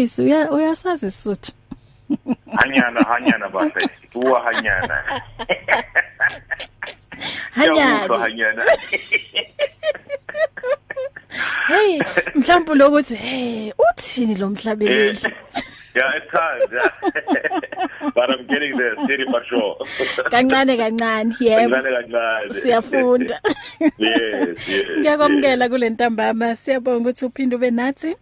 mfundisi uya uyasazi isuthu. Hanyana hanyana bahle uwa hanyana. Hanyana. Hanyana. Hey mhlawumbe lokuthi hey uthini lo mhlabeleli? Yeah it's hard yeah. but i'm getting there steady but sure. Kancane kancane yebo. Kancane kancane. Siyafunda. Yes yes ngiyakwamukela kule ntambama. Siyabonga ukuthi uphinde ube nathi.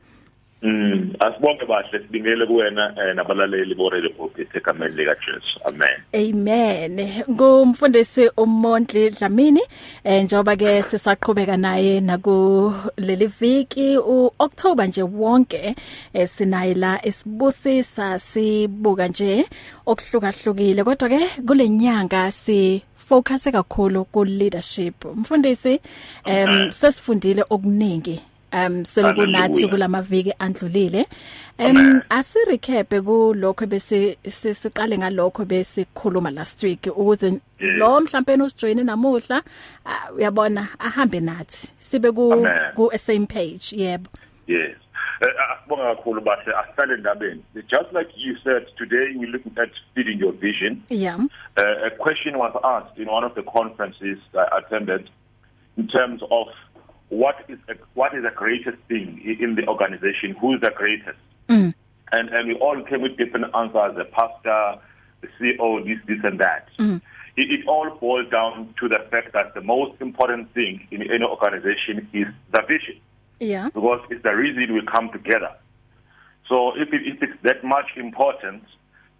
Mm, asibonke bahle sibingele kuwena eh, nabalaleli bo Radio Pulpit egameni lika Jesu. Amen. Amen. Ngumfundisi uMondli Dlamini eh njoba ke sisaqhubeka naye naku leli viki uOctober nje wonke eh, sinayi la esibusisa sibuka nje okuhlukahlukile kodwa ke kule nyanga si focus kakhulu ku leadership. Mfundisi em sesifundile okuningi um selokunathi Hallelujah. kulamaviki andlulile em Amen. asi recap kulokho bese si- siqale ngalokho besikhuluma last week ukuze lo mhlawumbe usijoine namuhla ah, uyabona ahambe nathi sibe ku Amen. ku same page yebo Yes. Eh, Asibonga kakhulu bahle asihlale endabeni. Just like you said today we looking at feeding your vision. yeah Uh, a question was asked in one of the conferences I attended in terms of what is a, what is the greatest thing in the organization? Who is the greatest? mm. And and we all came with different answers. The pastor, the CEO, this, this, and that. Mm. It, it all boils down to the fact that the most important thing in any organization is the vision, yeah because it's the reason we come together. So if, it, if it's that much important,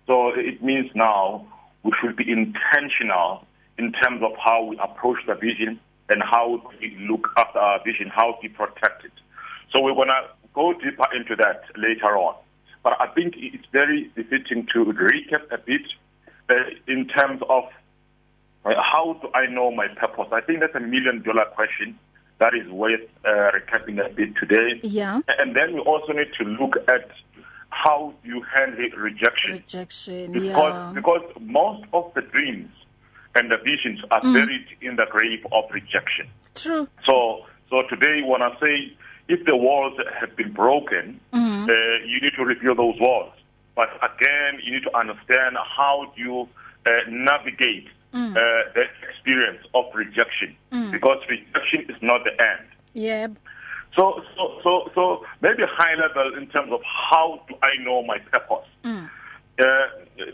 so it means now we should be intentional in terms of how we approach the vision and how we look after our vision, how we protect it. So we're going to go deeper into that later on. But I think it's very befitting to recap a bit uh, in terms of uh, how do I know my purpose? I think that's a million dollar question that is worth uh, recapping a bit today. yeah And then we also need to look at how you handle rejection. rejection Because, yeah because most of the dreams and the visions are mm. buried in the grave of rejection. true So, so today when I say if the walls have been broken, mm. uh, you need to rebuild those walls. But again, you need to understand how do you uh, navigate mm. uh, the experience of rejection. Mm. Because rejection is not the end. yeah So, so, so, so maybe high level in terms of how do I know my purpose? mm. Uh,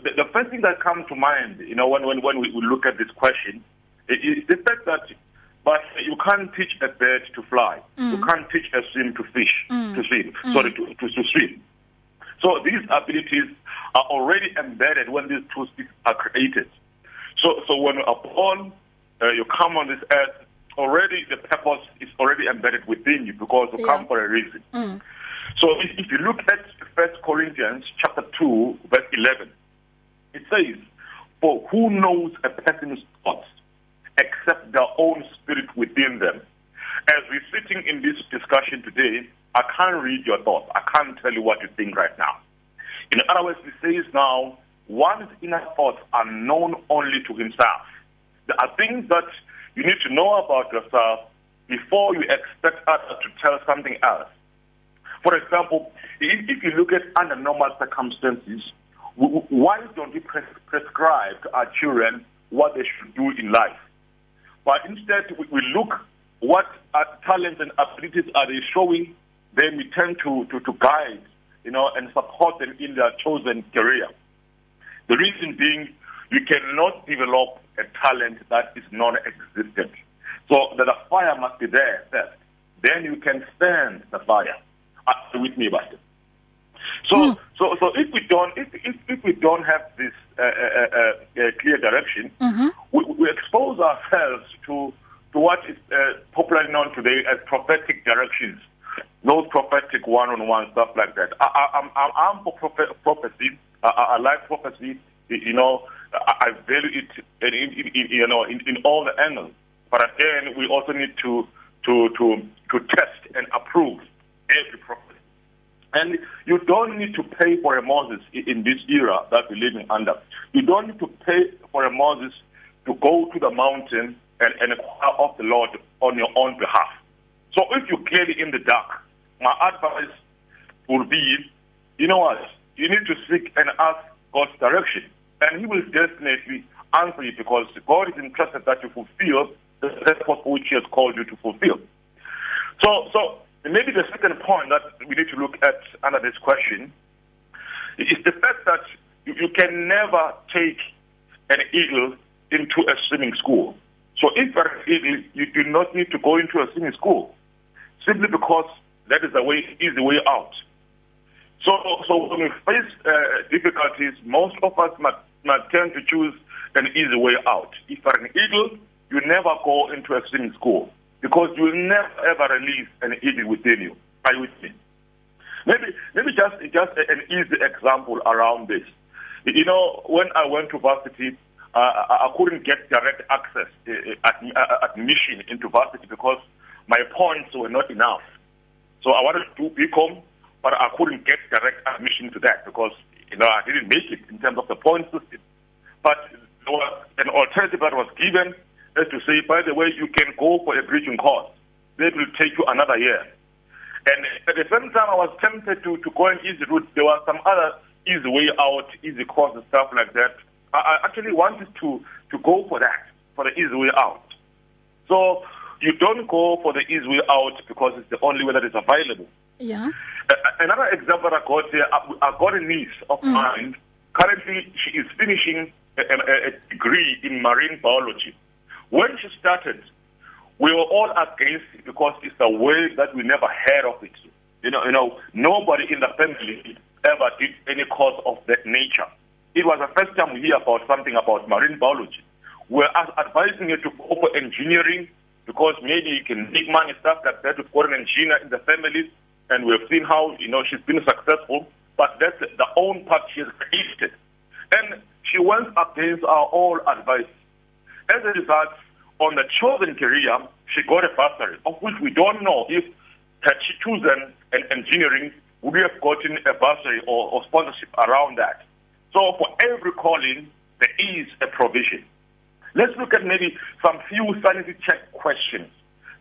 the, the first thing that comes to mind, you know, when, when, when we, we look at this question, is the fact that, but you can't teach a bird to fly. Mm. You can't teach a swim to fish, mm. to swim, mm. sorry, to, to, to swim. So these abilities are already embedded when these two things are created. So, so when you are born, uh, you come on this earth, already the purpose is already embedded within you because you Yeah. come for a reason. mm. So if, if you look at First Corinthians chapter two, verse eleven, it says, "For who knows a person's thoughts except their own spirit within them?" As we're sitting in this discussion today, I can't read your thoughts. I can't tell you what you think right now. In other words, it says now, one's inner thoughts are known only to himself. There are things that you need to know about yourself before you expect others to tell something else. For example, if, if you look at under normal circumstances, why don't we pres- prescribe to our children what they should do in life? But instead, we, we look what uh, talents and abilities are they showing, then we tend to, to, to guide, you know, and support them in their chosen career. The reason being, you cannot develop a talent that is non-existent. So that the fire must be there first. Then you can stand the fire. Are with me, Buster? So, mm. so, so if we don't, if if, if we don't have this uh, uh, uh, clear direction, mm-hmm. we, we expose ourselves to to what is uh, popularly known today as prophetic directions. Those prophetic one-on-one stuff like that. I, I, I'm, I'm for prophet, prophecy. I, I like prophecy. You know, I, I value it, in, in, in, you know, in, in all the angles. But again, we also need to to to to test and approve every prophecy. And you don't need to pay for a Moses in this era that we're living under. You don't need to pay for a Moses to go to the mountain and, and inquire of the Lord on your own behalf. So if you're clearly in the dark, my advice would be you know what? You need to seek and ask God's direction. And He will definitely answer you because God is interested that you fulfill the purpose which He has called you to fulfill. So, so maybe the second point that we need to look at under this question is the fact that you, can never take an eagle into a swimming school. So if you're an eagle, you do not need to go into a swimming school simply because that is the way is the way out. So, so when we face uh, difficulties, most of us might, might tend to choose an easy way out. If you're an eagle, you never go into a swimming school because you will never ever release an eagle within you. Are you with me? Maybe, maybe just just an easy example around this. You know, when I went to varsity, uh, I couldn't get direct access uh, at, uh, admission into varsity because my points were not enough. So I wanted to do BCom, but I couldn't get direct admission to that because you know I didn't make it in terms of the point system. But there was an alternative that was given as to say, by the way, you can go for a bridging course. That will take you another year. And at the same time, I was tempted to, to go an easy route. There were some other easy way out, easy course and stuff like that. I, I actually wanted to, to go for that, for the easy way out. So you don't go for the easy way out because it's the only way that is available. Yeah. another example I got here, I, I got a niece of mm. mine. Currently, she is finishing a, a, a degree in marine biology. When she started, we were all against it because it's a way that we never heard of it. You know, you know, nobody in the family ever did any course of that nature. It was the first time we hear about something about marine biology. We're advising her to go for engineering because maybe you can make money, stuff like that. Got an engineer in the family, and we've seen how, you know, she's been successful. But that's the own part she has created. And she went against our all advice. As a result, on the chosen career, she got a bursary, of which we don't know if had she chosen an engineering, would we have gotten a bursary or, or sponsorship around that. So for every calling, there is a provision. Let's look at maybe some few sanity check questions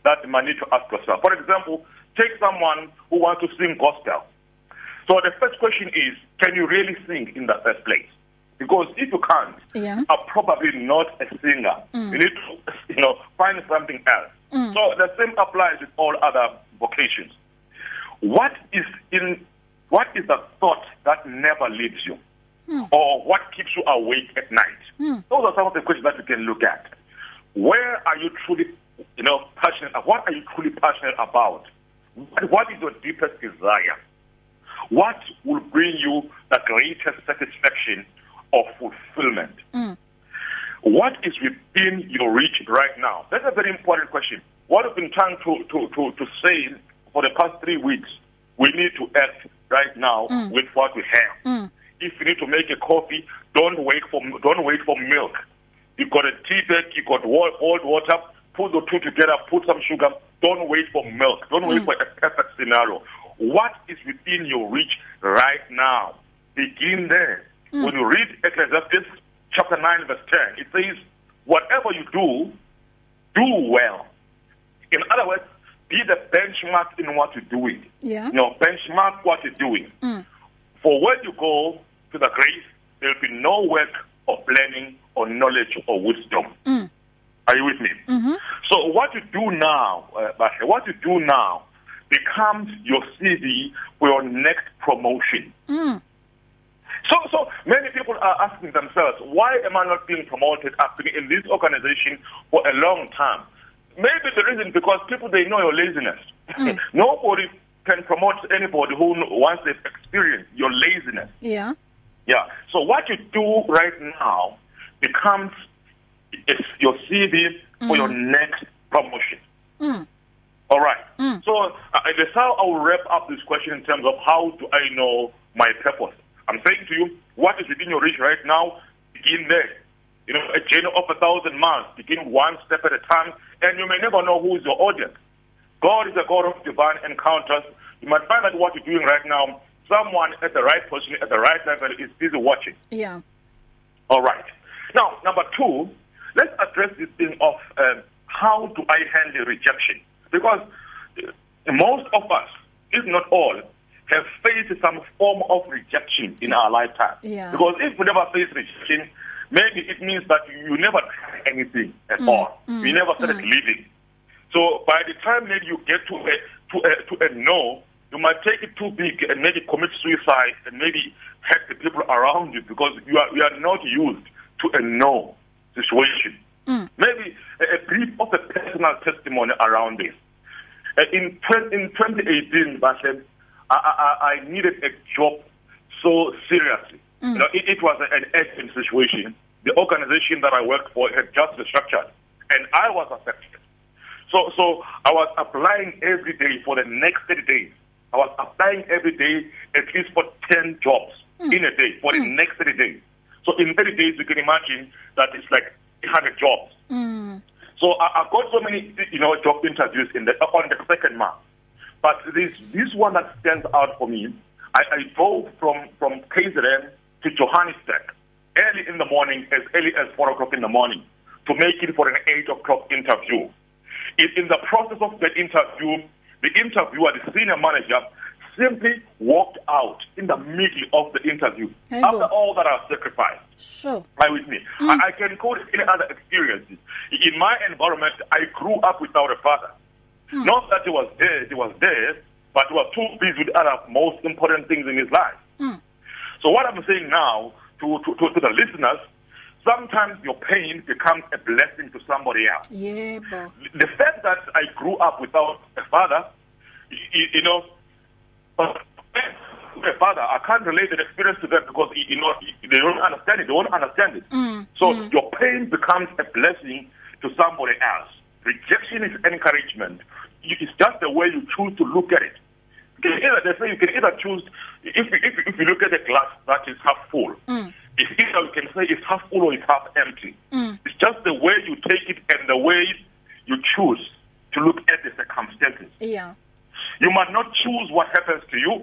that you might need to ask yourself. For example, take someone who wants to sing gospel. So the first question is, can you really sing in the first place? Because if you can't, yeah. are probably not a singer. Mm. You need to, you know, find something else. Mm. So the same applies with all other vocations. What is in what is the thought that never leaves you? Mm. Or what keeps you awake at night? Mm. Those are some of the questions that you can look at. Where are you truly, you know, passionate? What are you truly passionate about? What is your deepest desire? What will bring you the greatest satisfaction of fulfillment? Mm. What is within your reach right now? That's a very important question. What I've been trying to, to, to, to say for the past three weeks, we need to act right now Mm. with what we have. Mm. If you need to make a coffee, don't wait for don't wait for milk. You got a tea bag, you got cold water. Put the two together, put some sugar. Don't wait for milk. Don't wait Mm. for a perfect scenario. What is within your reach right now? Begin there. Mm. When you read Ecclesiastes chapter 9, verse 10, it says, Whatever you do, do well. In other words, be the benchmark in what you're doing. Yeah. You know, benchmark what you're doing. Mm. For when you go to the grave, there will be no work of planning or knowledge or wisdom. Mm. Are you with me? Mhm. So what you do now, uh, what you do now becomes your CV for your next promotion. Mm. So, so many people are asking themselves, why am I not being promoted? I've been in this organization for a long time. Maybe the reason because people they know your laziness. Mm. Nobody can promote anybody who wants they've experienced your laziness. Yeah. Yeah. So what you do right now becomes your CV for your next promotion. Mm. All right. Mm. So uh, that's how I will wrap up this question in terms of how do I know my purpose. I'm saying to you, what is within your reach right now? Begin there. You know, a journey of a thousand miles. Begin one step at a time, and you may never know who is your audience. God is a God of divine encounters. You might find that what you're doing right now, someone at the right position, at the right level, is busy watching. Yeah. All right. Now, number two, let's address this thing of um, how do I handle rejection? Because uh, most of us, if not all, have faced some form of rejection in our lifetime. Yeah. Because if we never face rejection, maybe it means that you never tried anything at Mm. all. You never started living. So by the time maybe you get to a to a to a no, you might take it too big and maybe commit suicide and maybe hurt the people around you because you are you are not used to a no situation. Maybe a, a brief of a personal testimony around this. Uh, in in 2018, Bashem, I, I, I needed a job so seriously. You know, it, it was an urgent situation. The organization that I worked for had just restructured, and I was affected. So, so I was applying every day for the next 30 days. I was applying every day at least for 10 jobs in a day for the next 30 days. So in 30 days, you can imagine that it's like 100 jobs. So I, I got so many, you know, job interviews in the on the second month. But this this one that stands out for me, I, I drove from from KZN to Johannesburg early in the morning, as early as four o'clock in the morning, to make it for an eight o'clock interview. In, in the process of the interview, the interviewer, the senior manager, simply walked out in the middle of the interview Hey, after bo. all that I've sacrificed. Sure. Are with me? I, I can quote any other experiences. In my environment, I grew up without a father. Not that he was there, he was there, but he was too busy with other most important things in his life. So what I'm saying now to, to, to, to the listeners, sometimes your pain becomes a blessing to somebody else. Yebo. The fact that I grew up without a father, you, you know, a father, I can't relate the experience to them because you know they don't understand it. They won't understand it. so your pain becomes a blessing to somebody else. Rejection is encouragement. You- It's just the way you choose to look at it. You can either, they say you can either choose if you, if, if you look at the glass that is half full. It's either you can say it's half full or it's half empty. It's just the way you take it and the way you choose to look at the circumstances. Yeah. You might not choose what happens to you,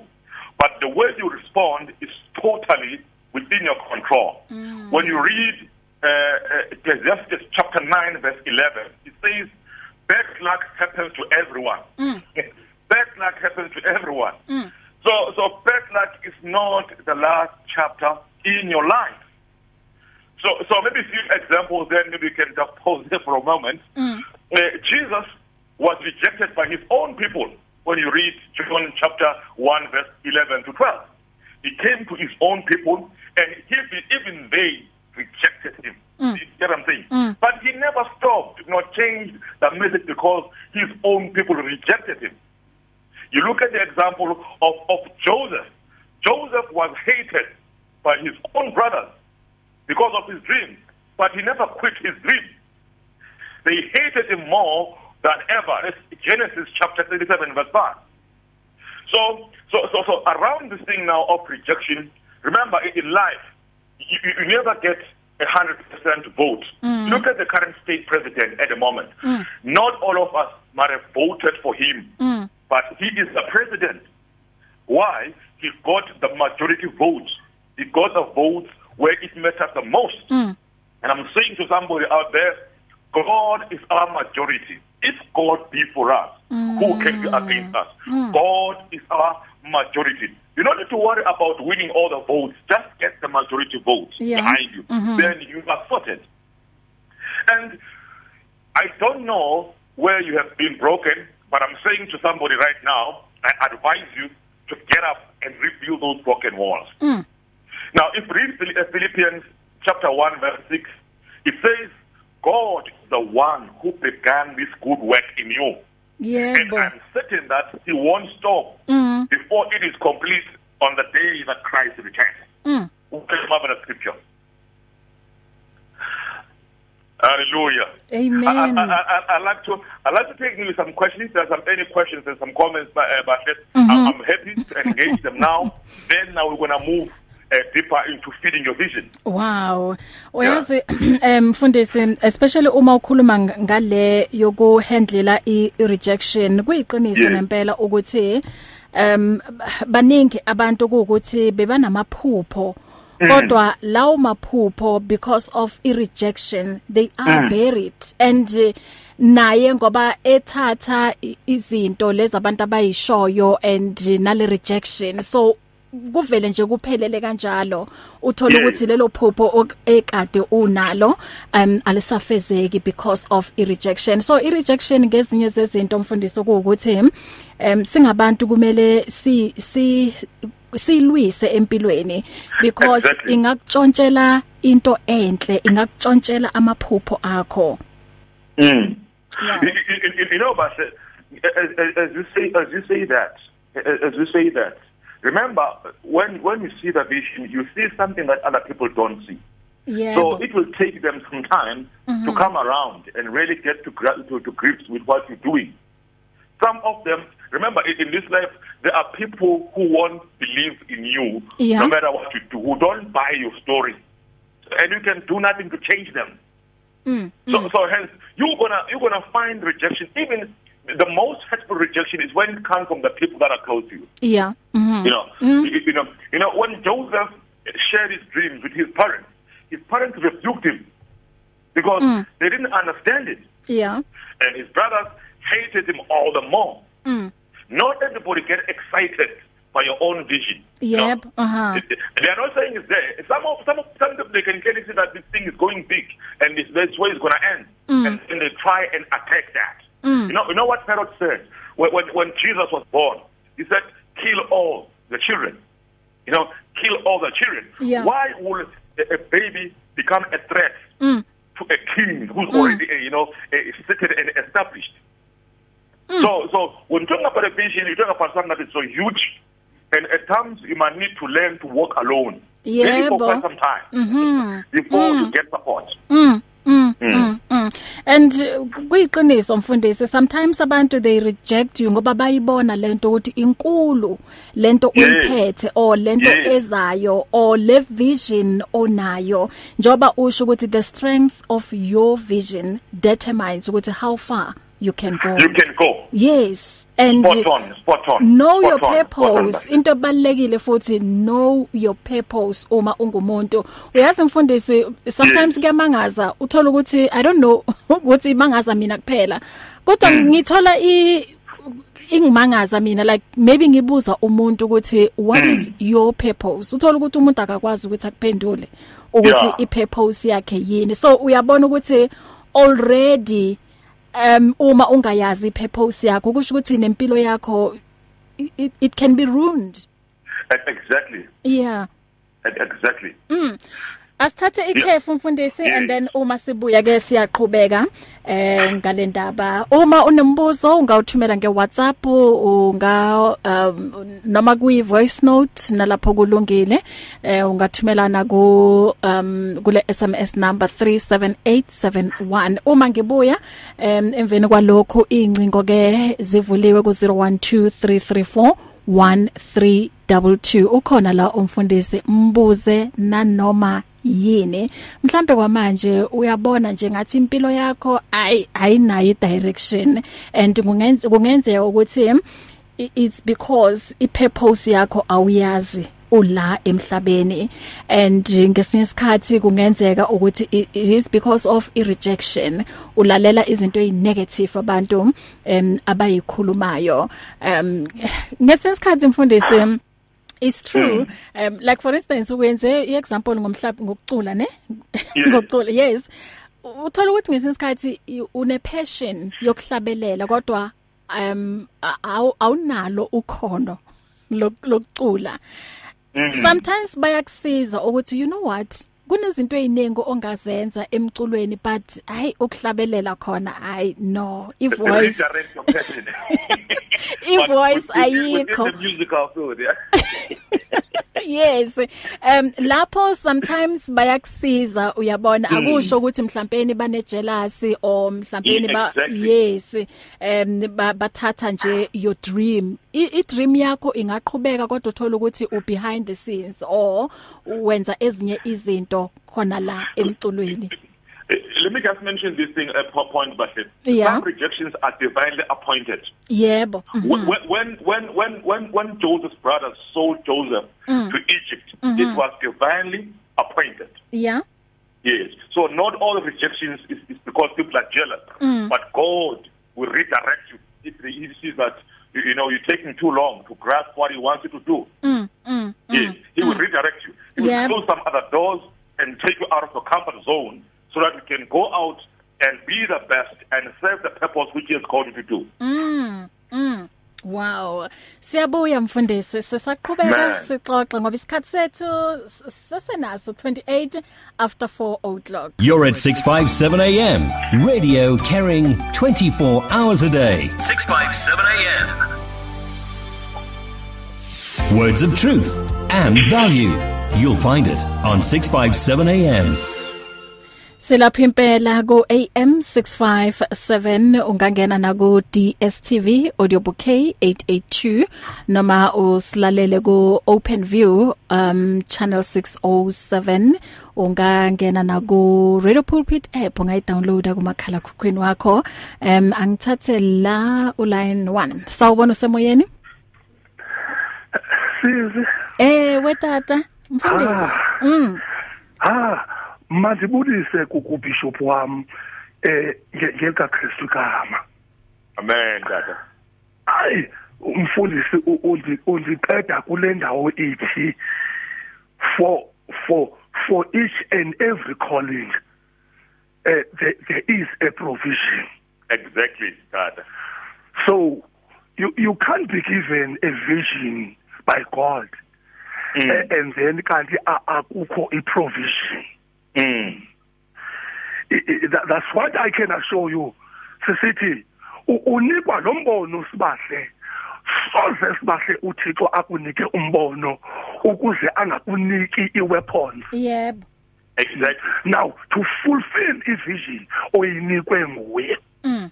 but the way you respond is totally within your control. When you read uh, uh, Ecclesiastes chapter 9, verse 11, it says, Bad luck happens to everyone. bad luck happens to everyone. So, so bad luck is not the last chapter in your life. So, so maybe a few examples, then maybe we can just pause there for a moment. Uh, Jesus was rejected by his own people when you read John chapter 1, verse 11 to 12. He came to his own people, and he, even they rejected him. You get what I'm saying? But he never stopped, nor changed the message because his own people rejected him. You look at the example of, of Joseph. Joseph was hated by his own brothers because of his dream, but he never quit his dream. They hated him more than ever. That's Genesis chapter 37, verse 5. So, so, so, so around this thing now of rejection, remember in life, you you never get a hundred percent vote. Look at the current state president at the moment. Not all of us might have voted for him, but he is the president. Why? He got the majority votes. He got the votes where it matters the most. And I'm saying to somebody out there, God is our majority. If God be for us, who can be against us? God is our majority. You don't need to worry about winning all the votes. Just get the majority votes Yeah. behind you. Then you are sorted. And I don't know where you have been broken, but I'm saying to somebody right now, I advise you to get up and rebuild those broken walls. Now, if read uh, Philippians chapter 1, verse 6, it says, God is the one who began this good work in you. And Yebo. I'm certain that he won't stop before it is complete on the day that Christ returns. A marvelous scripture. Hallelujah. Amen. I, I, I, I like to I like to take maybe some questions. There's some any questions and some comments, but, uh, but I'm, I'm happy to engage them now. Then now we're gonna move uh, deeper into feeding your vision. Wow. Uyazi em mfundisi especially uma ukhuluma ng- ngale yokuhandlela i rejection kuyiqiniso ngempela ukuthi em baningi abantu ukuthi bebanamaphupho kodwa lawo maphupho because of i-rejection they are mm. buried and uh, naye ngoba ethatha izinto lezi abantu abayishoyo and nale rejection so kuvele nje kuphelele kanjalo. Uthola ukuthi lelo phupho ekade unalo um alisafezeki because of rejection so rejection ngezinye zezinto mfundisi ukuthi um singabantu kumele si si silwise empilweni because exactly. ingakutshontshela into enhle ingakutshontshela amaphupho akho. Mm. Yeah. you, you, you know but as, as you say as you say that as you say that remember when when you see the vision you see something that other people don't see yeah so it will take them some time mm-hmm. to come around and really get to, to to grips with what you're doing some of them remember in this life there are people who won't believe in you yeah. no matter what you do who don't buy your story and you can do nothing to change them mm, so mm. so hence you're gonna you're gonna find rejection even the most hurtful rejection is when it comes from the people that are close to you. Yeah. Mm-hmm. You know, mm-hmm. you, you know, you know when Joseph shared his dreams with his parents, his parents rebuked him because mm. they didn't understand it. Yeah. And his brothers hated him all the more. Mm. Not everybody get excited by your own vision. Yep. Know? Uh-huh. They are not saying it's there. Some of some of some of they can clearly see that this thing is going big and this, this way it's going to end, mm. and, and they try and attack that. Mm. You know, you know what Herod said when, when when Jesus was born. He said, "Kill all the children." You know, kill all the children. Yeah. Why would a, a baby become a threat mm. to a king who's mm. already, uh, you know, uh, seated and established? Mm. So, so when talking about a vision, you talk about something that is so huge, and at times you might need to learn to walk alone. Yeah, maybe for quite some time mm-hmm. before mm. you get support. Mm. Mm, mm, mm. And kuyiqiniso mfundisi sometimes abantu they reject you ngoba bayibona lento ukuthi inkulu lento uyiphethe or lento ezayo or le vision onayo njoba usho ukuthi the strength of your vision determines ukuthi how far you can go. You can go. Yes and spot on spot on know spot your on, purpose. into ebalekile futhi know your purpose uma ungumuntu. Uyazi mfundisi sometimes kuyamangaza uthola ukuthi i don't know ukuthi mangaza mina kuphela. Kodwa ngithola i ingimangaza mina like maybe ngibuza umuntu ukuthi what mm. is your purpose? Uthola ukuthi umuntu akakwazi ukuthi akuphendule ukuthi yeah. ipurpose yakhe yini. So uyabona ukuthi already um uma ungayazi ipurpose yakho kusho ukuthi nempilo yakho it, it can be ruined. Exactly. Yeah. Exactly. Mm. Asithathe ikhefu mfundisi and then uma sibuya ke siyaqhubeka eh ngalendaba uma unembuzo ungawuthumela ngeWhatsApp unga um, noma kuyi voice note nalapho kulungile. Eh ungathumela na ku um kule SMS number 37871 uma ngibuya em emveni kwalokho incingo ke zivuliwe ku 012334 1322 ukhona la umfundisi mbuze nanoma yini? Mhlambe kwamanje uyabona nje ngathi impilo yakho ayi ayinayo direction and kungenze kungenzeka ukuthi it's because ipurpose yakho awuyazi ula emhlabeni. And ngesinye isikhathi kungenzeka ukuthi it is because of rejection ulalela izinto ezinegative abantu em abayikhulumayo. Em ngesinye isikhathi mfundisi It's true. Mm. Um like for instance ukwenze iexample ngomhlaba ngokucula ne? Ngokucula. Yes. Uthola ukuthi ngesinye isikhathi une passion yokuhlabelela kodwa um awunalo ukhono lokucula. Mm. Sometimes bayakusiza ukuthi you know what kunezinto eziningi ongazenza emculweni but hayi ukuhlabelela khona hayi no. I voice i voice ayikho. musical field yeah. Yes. Um lapho sometimes bayakusiza uyabona? Mm. akusho ukuthi mhlawumbe bane jealousy or mhlawumbe yeah, ba exactly. yes. Um bathatha nje your dream. I dream yakho ingaqhubeka kodwa uthola ukuthi u behind the scenes or wenza ezinye izinto khona la emculweni Let me just mention this thing at uh, point Bahle. Yeah. Some rejections are divinely appointed. Yebo. Mm -hmm. When when when when when Joseph's brothers sold Joseph mm. to Egypt, mm-hmm. it was divinely appointed. Yeah. Yes. So not all rejections is, is because people are jealous, Mm. but God will redirect you if He sees that you, you know you're taking too long to grasp what He wants you to do. Mm, mm, Yes, He will redirect you. He will Yeah. close some other doors and take you out of your comfort zone so that you can go out and be the best and serve the purpose which He has called you to do. mm, mm. Wow. Siyabuya mfundisi sisaqhubeka sixoxe ngoba isikhathi sethu sesenaso 28 after 4 o'clock. You're at 657 AM. Radio carrying 24 hours a day. 657 AM. Words of truth and value. You'll find it on 657 AM. Silapha impela ku AM 657 ungangena na ku DSTV audio bouquet 882 noma usilalele ku OpenView um channel 607 ungangena na ku Radio Pulpit app ungayidownloada kumakhala khukhwini wakho. Um angithathe la uline 1 sawubona usemoyeni? Sizi. Eh wetata mfundisi. Mm. Ha mandibulise kubishop wami eh nge- ngeka Kristu kama Amen, Dada. hayi umfundisi undi undiqeda kule ndawo ithi for for for each and every calling uh, there, there is a provision Exactly, Dada. so you you can't be given a vision by God Mm. eh, and then kanti akukho i provision Mm. I- I- that- that's what I can assure you. Sisithi unikwa lombono sibahle. Soze sibahle uThixo akunike umbono ukuze angakuniki iweapons. Yebo. Exactly. now to fulfill ivision oyinikwe nguye. Mm.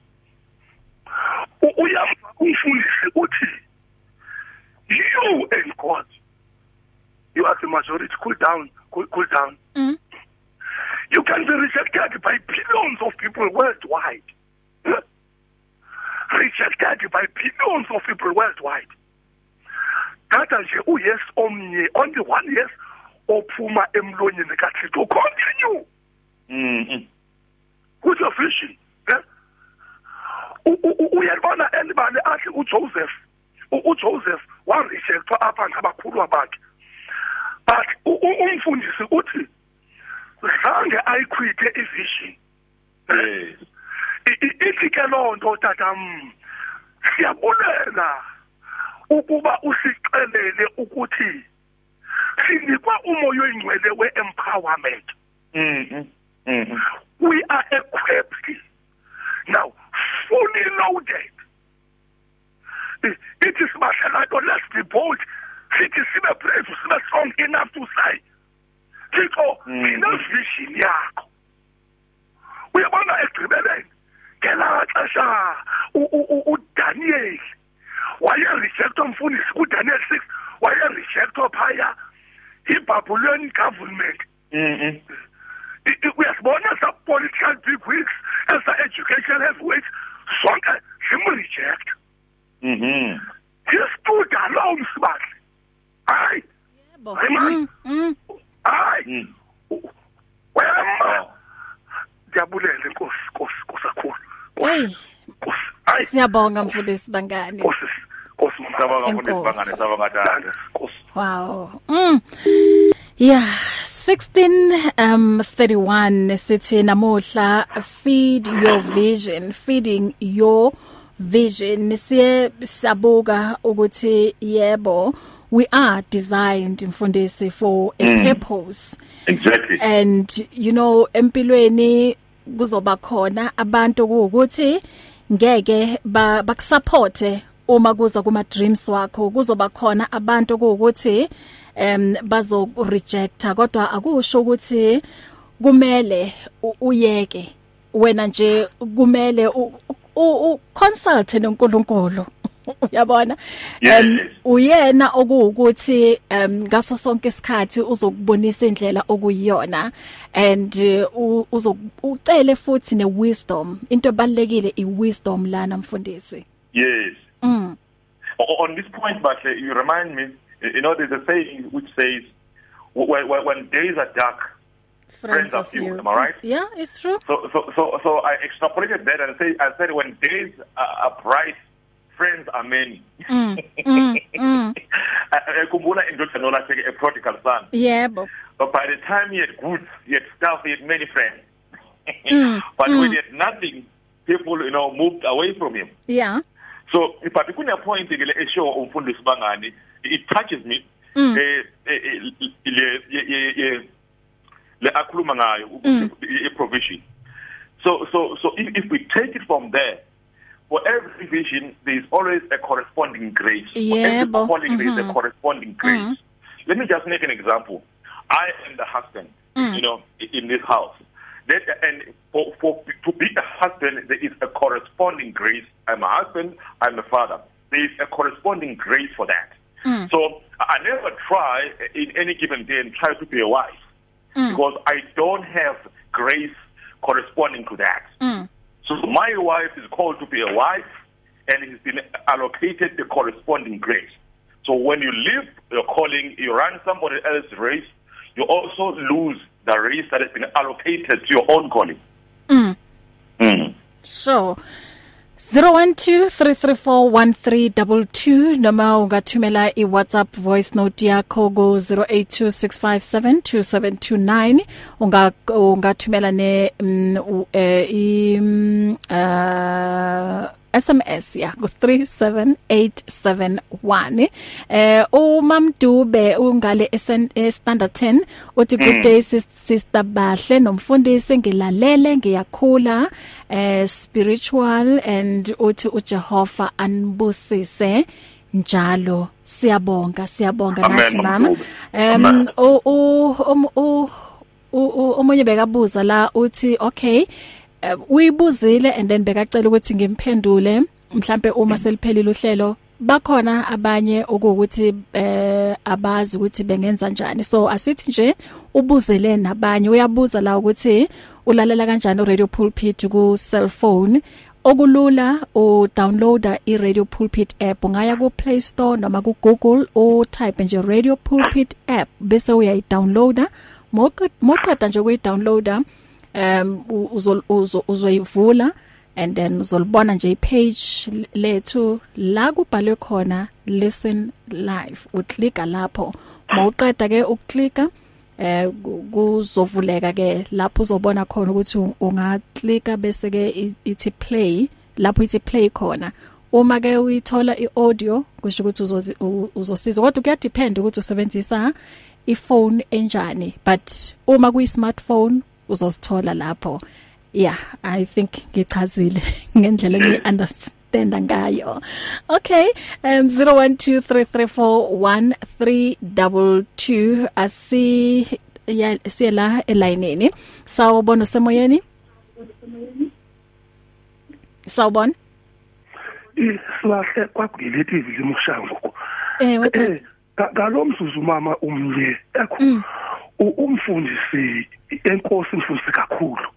U- uyamva umfundisi uthi you and God you are the majority. Cool down cool, cool down. Mm. You can be rejected by billions of people worldwide. Rejected by billions of people worldwide. Tata nje uyes omnye only one yes ophuma emlonyeni kaThixo continue Mm. with your vision. Eh? U- u- u- Uyabona elibane athi uJoseph u- uJoseph wa rejectwa apha ngabakhulu bakhe. But u- u- umfundisi uthi zange ayikhwithe ivision. Ithi ke loo nto tatam siyabulela ukuba usixelele ukuthi sinikwa umoya oyingcwele we-empowerment. Mm. Mm. we are equipped. Now fully loaded. Ithi sibahlela nto let's bold sithi sibe brave sibe strong enough to say thixo Mm. nginevision yakho. Uyabona ekugqibeleni? Ngelaa xesha u- u- u- uDaniel wayerejectwa mfundisi kuDaniel 6 wayerejectwa phaya iBabylonian government. Mm. I- i- uyasibona sa political big wigs esa education heavyweights zonke zimreject Mhm. he stood alone sibahle hayi. Yebo. Hayi, man. Hayi Mm. wema Oh. ndiyabulela inkosi nkosi nkosakhulu hey siyabonga mfundisi bangani nkosi nkosi mama Sabanga mfundisi bangane, sabanga Dada. nkosi Wow. Mm. Yeah, 16 um 31 sithi namuhla feed your vision, feeding your vision. Siye sabuka ukuthi yebo we are designed mfundisi for a mm. purpose. Exactly. and you know empilweni kuzoba khona abantu ukuthi ngeke ba bakusupporte uma kuza kuma dreams wakho kuzoba khona abantu ukuthi em bazo rejecta kodwa akusho ukuthi kumele u- uyeke wena nje kumele u, u, u consult noNkulunkulu uyabona Yes, Em, yes. uyena okuwukuthi um ngaso sonke isikhathi uzokubonisa indlela okuyiyona and uh, uzokucele futhi ne wisdom into ebalekile i wisdom lana mfundisi Yes. mm O- On this point, but you remind me, you know, there's a saying which says, when, when, when days are dark, friends are few. Am I right? Yeah, it's true. So, so, so, so I extrapolated that and say, I said, when days are, are bright, friends are many. Mm, mm, mm. Kumbula indodana olahleke a prodigal son. Yebo. But by the time he had goods, he had stuff, he had many friends. Mm, but mm. when he had nothing, people, you know, moved away from him. Yeah. So, but kune point ke le esho umfundisi bangani, it touches me. Mm. Eh eh, le ye- ye- le akhuluma ngayo Mm. i provision. So so so if, if we take it from there, for every vision there is always a corresponding grace. For every Yebo. calling there is a Mhm. corresponding grace. Mhm. Let me just make an example. I am the husband, Mm. you know, in this house. That and for, for to be a husband, there is a corresponding grace. I'm a husband. I'm a father. There is a corresponding grace for that. Mm. So I I never try in any given day and try to be a wife Mm. because I don't have grace corresponding to that. Mm. So my wife is called to be a wife and has been allocated the corresponding grace. So when you leave your calling, you run somebody else's race, you also lose the race that has been allocated to your own calling. Mm. Mm. Sure. 0123341322 noma ungathumela iWhatsApp voice note yakho ku 0826572729 unga ungathumela ne mm, u- eh, i mm, uh SMS ya ku 37871 eh uMamdube ungale eStandard 10 uthi good day sis- sister Bahle nomfundisi ngilalele ngiyakhula eh spiritual and uthi uJehova anibusise. Njalo siyabonga siyabonga nathi mama. Em u u um- omunye bekabuza la uthi okay uyibuzile and then bekacela ukuthi ngimphendule. Mhlambe uma seliphelile uhlelo bakhona abanye ukuthi eh abazi ukuthi bengenza njani. So asithi nje ubuzele nabanye. Uyabuza la ukuthi ulalela kanjani radio pulpit ku cellphone okulula u downloada i radio pulpit app. Ungaya ku Play Store noma ku Google u type nje radio pulpit app bese uyayi downloada moqeda nje kuyi downloada um uzo uzo- uzoyivula and then uzolibona nje ipage lethu. La kubhalwe khona listen live uklika lapho. Mawuqeda ke ukuklika eh ku- kuzovuleka ke lapho uzobona khona ukuthi u- ungaklika bese ke i- ithi play lapho ithi play khona. Uma ke uyithola iaudio kusho ukuthi uzozi- u- uzosiza kodwa kuya depend ukuthi usebenzisa iphone enjani. But uma kuyi smartphone uzosithola lapho. Yeah i think ngichazile ngendlela engi understand ngayo. Okay um 0123341322 asi ya siyela elayinini. Sawubona semoyeni sawubona? Isilahle kwakugele TV limushango eh wathi eh ka- ngalomzuzu mama umnye ekho. Mm. u- umfundisi enkosi mfundisi kakhulu.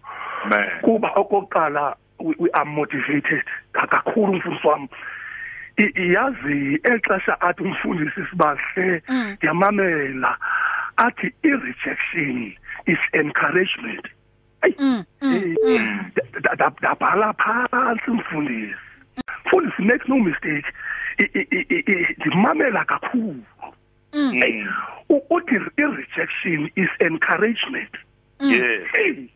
Kuba okokuqala we, we are motivated ka- kakhulu umfundisi wami. Iyazi exesha athi umfundisi sibahle Mm. yamamela athi i rejection is encouragement. Mm, mm, eh, da- da- dabhala phansi mfundisi mfundisi make no mistake ndimamela kakhulu. Uthi i-rejection is encouragement. Yes. hey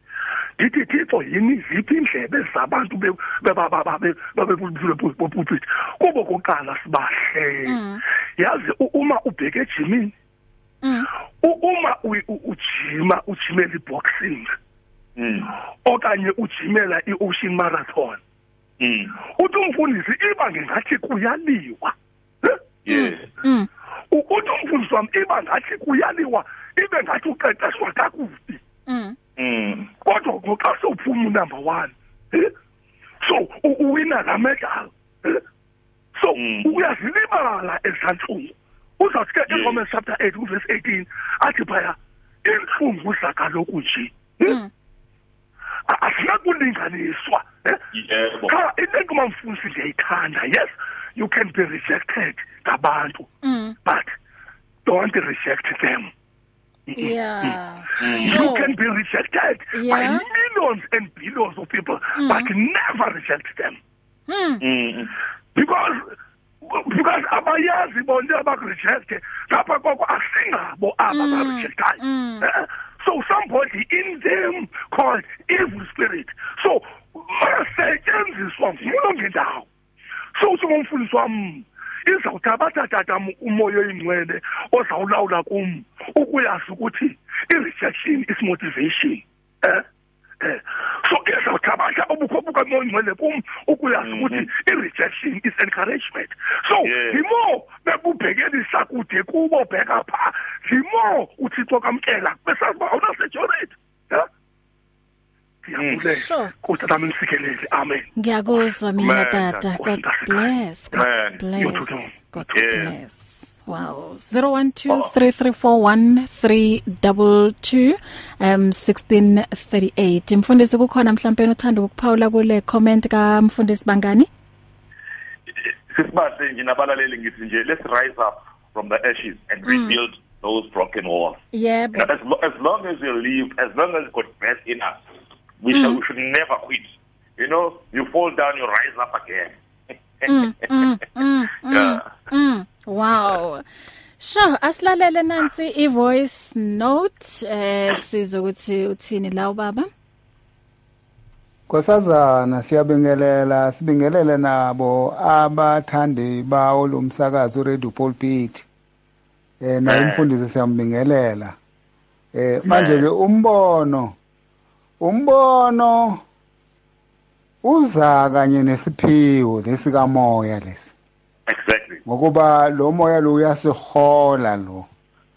ndithi thixo yini ziphi indlebe zabantu babepulpit kubo koqala sibahle Mm. yazi u- uma ubheke ejimini mm, u- uma u- u- ujima ujimela i-boxing Mm. okanye ujimela i-ocean marathon Mm. uthi umfundisi wami iba ngathi kuyaliwa ibe ngathi uqeqeshwa kakubi mm, Mm. kodwa ngoxa sowuphuma unumber one eh? so u- uwina la medal so Mm. uyazilibala ezantlungu uzawuthi ke eRomans chapter 8 uverse 18 athi phaya inhlungu za kaloku nje eh? mm, asinakulinganiswa? Yebo. cha into enkuma mfundisi ndiyayithanda yes you can be rejected ngabantu mm, but don't reject them. Yeah. You can be rejected by Yeah. millions and billions of people, but never reject them. Mm. Because because abayazi bonke abakurejecte lapha koko asingabo aba barejectayo. Eh, so somebody in them called evil spirit. So masetyenziswa ngulo ngendawo. So uthi ngomfundisi wam izawuthi abatatatam umoya oyingcwele ozawulawula kum ukuyazi ukuthi i-rejection is motivation eh? Eh so izawuthi abantu obukho bukamoya oyingcwele kum ukuyazi ukuthi i-rejection is encouragement. So Yeah. the more bebubhekelisa kude kubo bheka phaa the more uthixo kamkela besazi uba awunasejority ya ndiyabulela Sure. kutata msikelele amen Ngiyakuzwa mina tata. God bless. God bless. God Yeah. bless. Wow. 0123341322 um 1638. Mfundisi kukhona mhlawumbe uthanda ukuphawula kule comment ka mfundisi bangani? sisibahle nje nabalaleli ngithi nje let's rise up from the ashes and rebuild those broken walls Yebo. And as, lo- as long as we live, as long as God breath in us, we, shall, we should never quit. You know, you fall down, you rise up again. yeah. Mm, wow. Sure, asilalele nansi i-voice note eh sizokuthi uthini la ubaba? Nkosazana siyabingelela sibingelele nabo abathandi bawo lo msakazo Radio Pulpit. Eh naye Eh. umfundisi siyambingelela. Eh manje ke umbono umbono uza kanye nesiphiwo lesikamoya lesi. Exactly. Ngokuba lo moya lo uyasihola lo.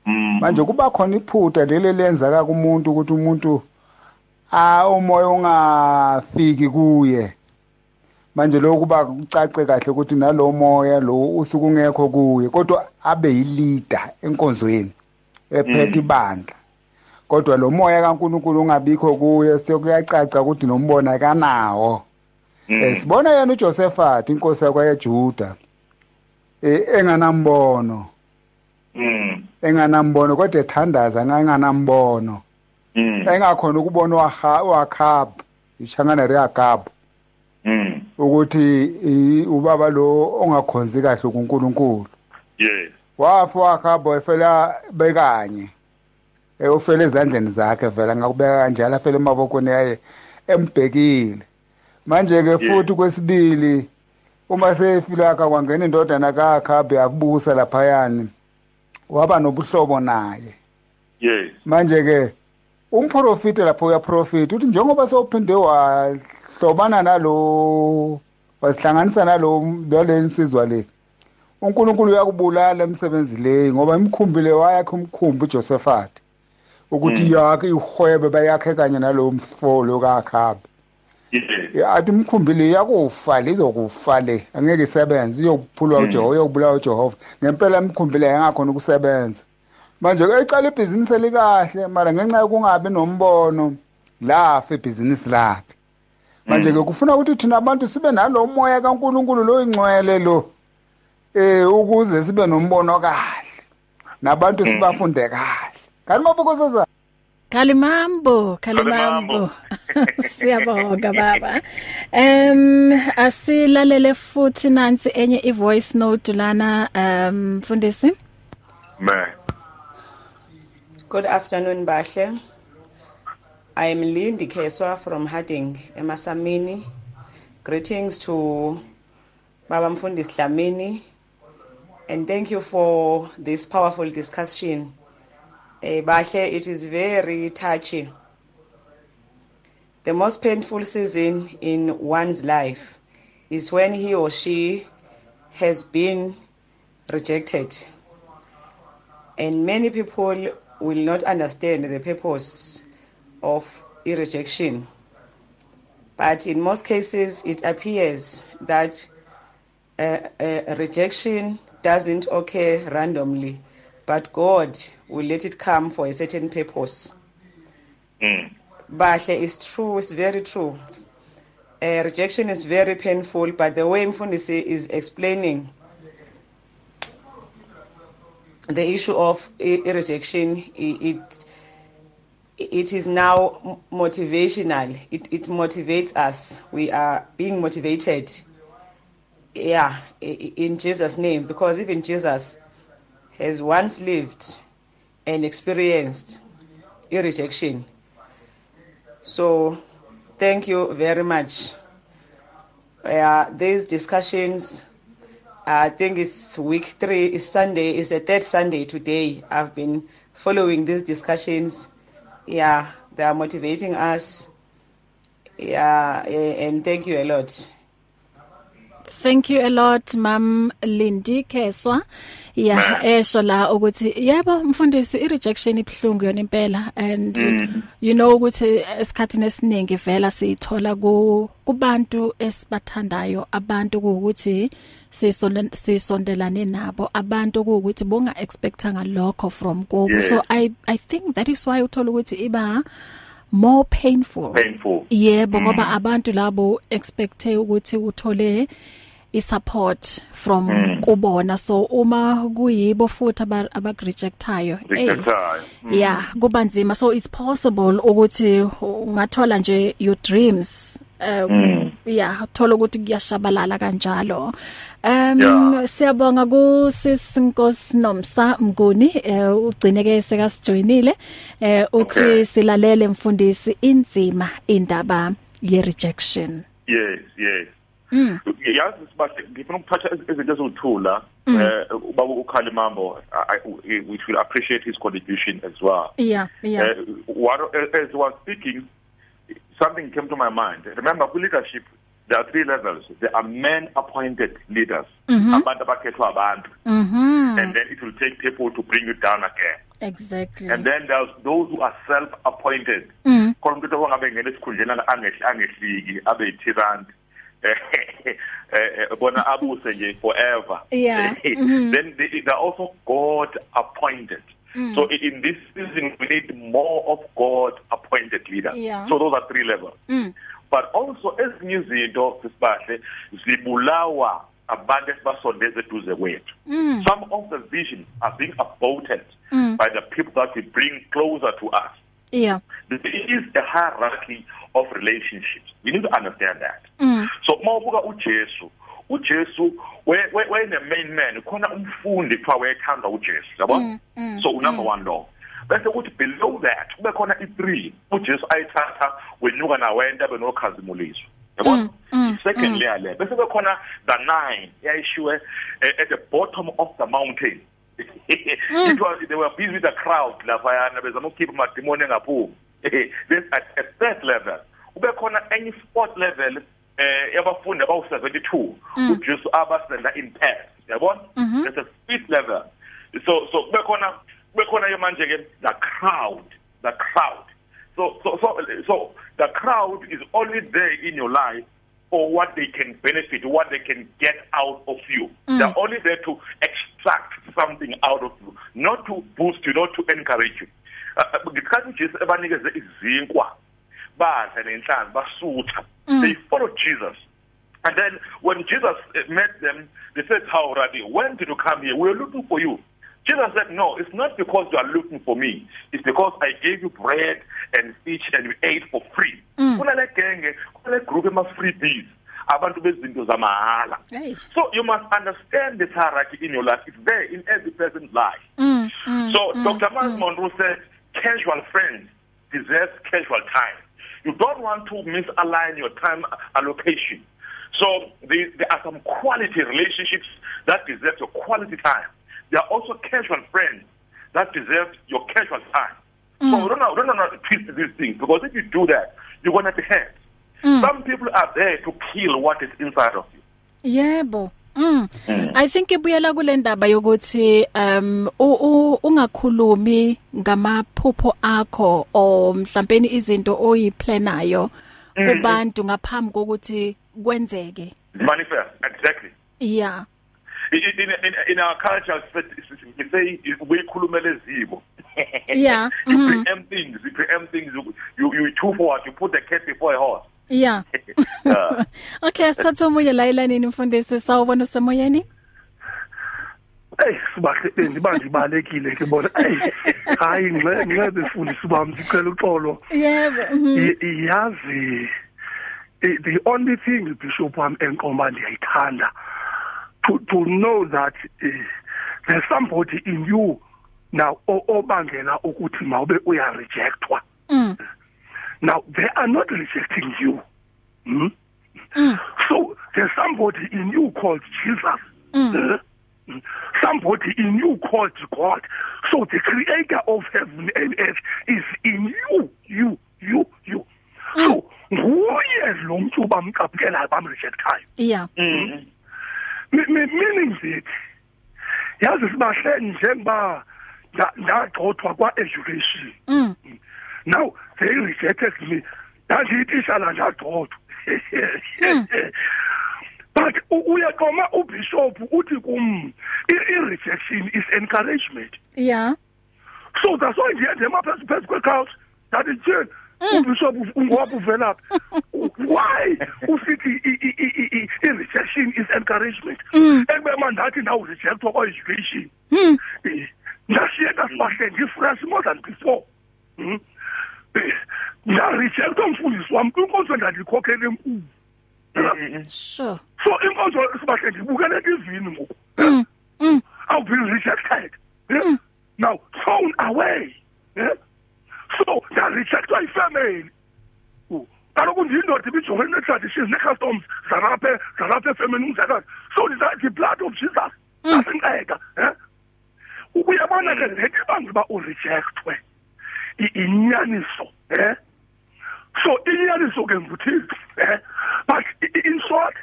Mm. manje kuba khona iphutha leli lenzaka kumuntu ukuthi umuntu ah umoya ungafiki kuye manje lokhu kuba kucace kahle ukuthi nalo moya lo usuku ungekho kuye kodwa abe yileader enkonzweni ephethe ibandla kodwa lo moya kaNkuluNkulu ungabikho kuye sekuyacaca ukuthi nombona kanawo Eh sibona yena uJosephat inkosi yakwaJuda eh enganambono Mm. enganambono kodwa ethandaza nganganambono Mm. engakhona ukubona uAkhab ishangana reAkhab Mm. ukuthi ubaba lo ongakhonzi kahle kuNkulunkulu Yes. wafa uAkhab efela bekanye ufele ezandleni zakhe vela ngakubeka kanjalo afele emabokweni yaye embhekile. Manje ke futhi kwesibili uma sefilaka kwangena indodana kaAkhab yakubusa laphayani waba nobuhlobo naye. Yes. manje ke umprofiti lapho uyaprofita uthi njengoba sewuphinde wahlobana nalo wasihlanganisa nalo nale nsizwa le uNkulunkulu uyakubulala emsebenzi le ngoba imkhumbile wayakhe umkhumbi uJosephat. Ukuthi yakhe ihwebe bayakhe kanye nalo mfolo kaKhabi Yes. athi imkhumbile yakufa lizokufa le. Angeke isebenze iyokuphulwa uJehova uyokubulawa uJehova ngempela imkhumbile yangakhona ukusebenza. Manje ecala ibhizinisi elikahle mara ngenxa yokungabi nombono lafa ibhizinisi lakhe. Manje ke kufuna ukuthi thina abantu sibe nalo moya kaNkuluNkulu lo ingcwele lo eh ukuze sibe nombono kahle nabantu sibafunde kahle. Kanti mabukosazana Kalimambo, kalimambo. Siyabonga baba. Em asilalele futhi nansi enye i-voice note lana um mfundisi. Man. Good afternoon, Bahle. I am Lindy Keswa from Harding, Emasamini. Greetings to Baba Mfundis Dlamini. And thank you for this powerful discussion. Eh, Bahle, it is very touchy. The most painful season in one's life is when he or she has been rejected and many people will not understand the purpose of rejection. But in most cases, it appears that uh, uh, rejection doesn't occur randomly, but God will let it come for a certain purpose. Mm. Bahle is true, it's very true. Uh, rejection is very painful, but the way Mfundisi is explaining the issue of rejection it it is now motivational it it motivates us we are being motivated yeah in Jesus name because even Jesus has once lived and experienced rejection so thank you very much uh, these discussions I think it's week three, it's Sunday, it's the third Sunday today. I've been following these discussions. Yeah, they are motivating us. Yeah, eh, and thank you a lot. Thank you a lot Mam Lindy Keswa. Yeah, esho la ukuthi yebo mfundisi i rejection ibhlungu yona impela and you know ukuthi esikhathini esiningi vela siyithola ku kubantu esibathandayo abantu ukuthi sisonde- sisondelane nabo abantu ukuthi bonga expectanga lokho from kubo Yes. so i i think that is why uthola ukuthi iba more painful. Painful. yebo ngoba abantu labo expecte ukuthi uthole isupport from kubona so uma kuyibo futhi aba abagrejectayo Rejectayo. yeah kuba nzima so it's possible ukuthi ungathola nje your dreams um yeah thola ukuthi kuyashabalala kanjalo um Yeah. siyabonga ku sisinkosi nomsa mnguni eh, ugcineke sekasijoinile eh uthi Okay. silalele mfundisi inzima indaba ye rejection Yes, yes. Mm. yazi sibahle ngifuna ukuthatha iz- izinto eziwuthula eh ubaba ukhali mambo we should appreciate his contribution as well yeah yeah Uh, what, as I was speaking, something came to my mind. Remember, leadership, there are three levels. There are men-appointed leaders. Abantu abakhethwa abantu. mhm And then it will take people to bring you down again. exactly And then there's those who are self-appointed. Mm. Khona umuntu ongabe ngene esikhundleni angehli angehliki abe yityrant. Eh bona abuse nje forever. Yeah. Mhm. Then they, they're also God appointed. So i- in this season we need more of God appointed leaders. Yeah. So those are three levels. Mm. But also ezinye izinto sisibahle zibulawa abantu esibasondeze eduze kwethu. Mm. Some of the visions are being aborted by the people that we bring closer to us. yeah There is a hierarchy of relationships. We need to understand that. Mm. So mawubuka uJesu, uJesu wayene main man, khona umfundi kuthiwa wayethanda uJesu, yabo? So number 1 law. Bese kuthi below that kube khona i3 uJesu ayithatha wenyuka nawenta benokhazimuliso. Yabo? Secondly yale bese kube khona the 9 yayishiwe eh, at the bottom of the mountain. it was they were busy with the crowd laphayana bezama ukukhipha amadimoni engaphumi this at a third level kube khona enye fourth level eh yabafundi abawu 72 uJesu abasenda in pairs yabona there's a fifth level so so kube khona kube khona manje ke the crowd the crowd so so so so the crowd is only there in your life for what they can benefit, what they can get out of you. Mm. They're only there to extract something out of you, not to boost you, not to encourage you. Ngikhathi Jesu ebanikeze izinkwa badla nenhlanzi basutha. They followed Jesus. And then when Jesus uh, met them, they said, "How, Rabbi? When did you come here? We are looking for you." Jesus said, "No, it's not because you are looking for me. It's because I gave you bread and fish and you ate for free." Kulale genge, kulale group ema freebies. Abantu bezinto zamahala. So you must understand this hierarchy in your life. It's there in every person's life. mm, mm, So Dr. Miles Monroe said, casual friends deserve casual time. You don't want to misalign your time allocation. So there, there are some quality relationships that deserve your quality time. There are also casual friends that deserve your casual time. So we don't know, don't know twist these things because if you do that, you're going to be hurt. Some people are there to kill what is inside of you. yebo Mm. I think ibuyela kule ndaba yokuthi um u- u- ungakhulumi ngamaphupho akho o mhlawumbe izinto oyiplanayo kubantu ngaphambi kokuthi kwenzeke. Manifest, exactly. Yeah. In, in, in, in our culture, we say we khulumele ziko. Yeah, you mhm. preempt things. You preempt things. You, you you too forward. You put the cat before a horse. Yeah. Yeah. Okay, sithatha umunye la ilanini mfundisi sawubona semoyeni? Ey sibahle bendiba ndibalekile ke bona. Ey hayi ngxe ngxe befundisi bami sicela uxolo. yebo mhm. Y- Yazi i- the only thing bishop wami enqoma ndiyayithanda to to know that uh, there's somebody in you now o- obangela ukuthi mawube uya rejectwa. Mm. Now they are not rejecting you. Hmm? Mm. So there's somebody in you called Jesus. Mm. Mm. Somebody in you called God. So the creator of heaven and earth is in you, you, you, you. So nguye lo muntu bamqaphukelayo bamrejectayo. yeah Mm. Meaning that yazi sibahle njengoba nda- ndagxothwa kwa education. mm Now they rejected me. Ndandiyitishala ndagxothwa. But u- uyaqoma ubishop uthi kum i-rejection is encouragement. yeah. So that's why ndiye ndema phezu kwecouch ndathi tyheni ubishop uf- ungowaphi uvelaphi why? Usithi i-rejection is encouragement. Ekube ma ndathi ndawurejectwa kwa-education Eh, ndashiyeka sibahle ndifresh more than before. Mm. Eh, ndarejectwa mfundisi wam kwinkonzo ndandikhokhela enkulu. Sure. So inkonzo sibahle ndibukele tivini ngoku? Mm mm. I've been rejected. Now thrown away. So they reject my family. Oh, kaloku ndiyindoda ibijongene nee-traditions nee-customs zalapha zalapha efemeni umzekelo so the blood of jesus asinceda um uyabona ke le nto ibanga uba urejectwe inyaniso um so inyaniso ke nguthixo um but in short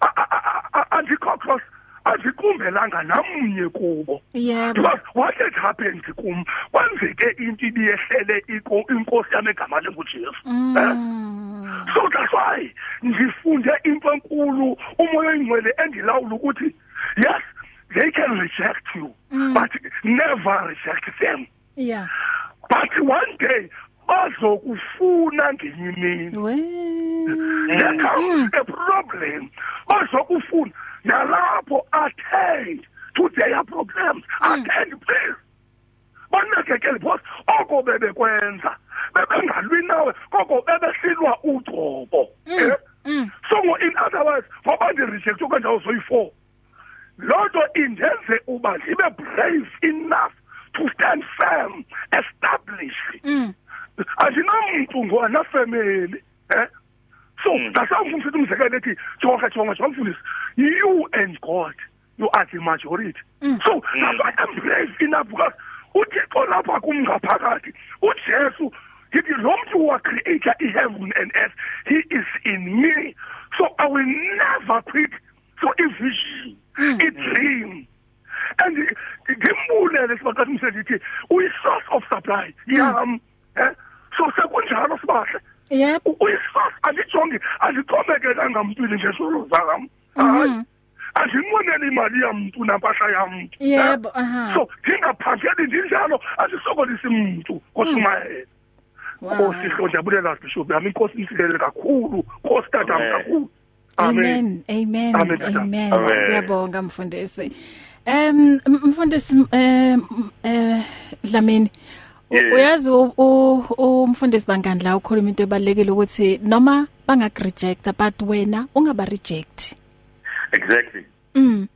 a- a- a- a- andicockros andikumbelanga namnye kubo. Yebo. Because what had happened kum kwenzeke into ibiyehlele inkosi yam egama lengujesu eh? mm. So that's why ndifunde into enkulu umoya oyingcwele endilawula ukuthi yes they can reject you but never reject them. Yeah. But one day bazokufuna ngenye imini we. There comes a problem. Bazokufuna nalapho attend to their problems. Attend please. Banakekele because oko bebekwenza. Bebengalwi nawe koko bebesilwa ugcobo eh? mm so ngo- in other words ngoba ndirejectwe kwendawo zoyi-four loo nto indenze uba ndibe brave enough to stand firm established. Mm. Andinamntu ngonafemeli eh? So ndasamfundisa uthi umzekelo ethi jonga jonga jonga mfundisi you and god you are the majority. So that's why I'm brave enough because uthixo lapha kum ngaphakathi ujesu yithi lo mntu wacreator i-heaven and earth. He is in me. So i will never quit. So ivision i-dream and ngimbulele sibaxathi mse ndithi uyi-source of supply yam eh so sekunjalo sibahle yebo uyisource andijongi andixhomekelanga mntwini ngesolo zam hayi andinqweneli imali yamntu nampahla yamntu Yebo, aha. so ndingaphangeli ndinjalo andisokolisi mntu koshumayela wow nkosi hlo ndiyabulela bishop yami inkosi imsikelele kakhulu nkosi tatam Amen. kakhulu Amen. Amen. Amen, tata. Amen. Amen. Siyabonga mfundisi. Em mfundisi eh eh Dlamini uyazi umfundisi bangandla ukhuluma into ebalekile ukuthi noma bangakurejecta but wena ungaba reject. Exactly. Mm.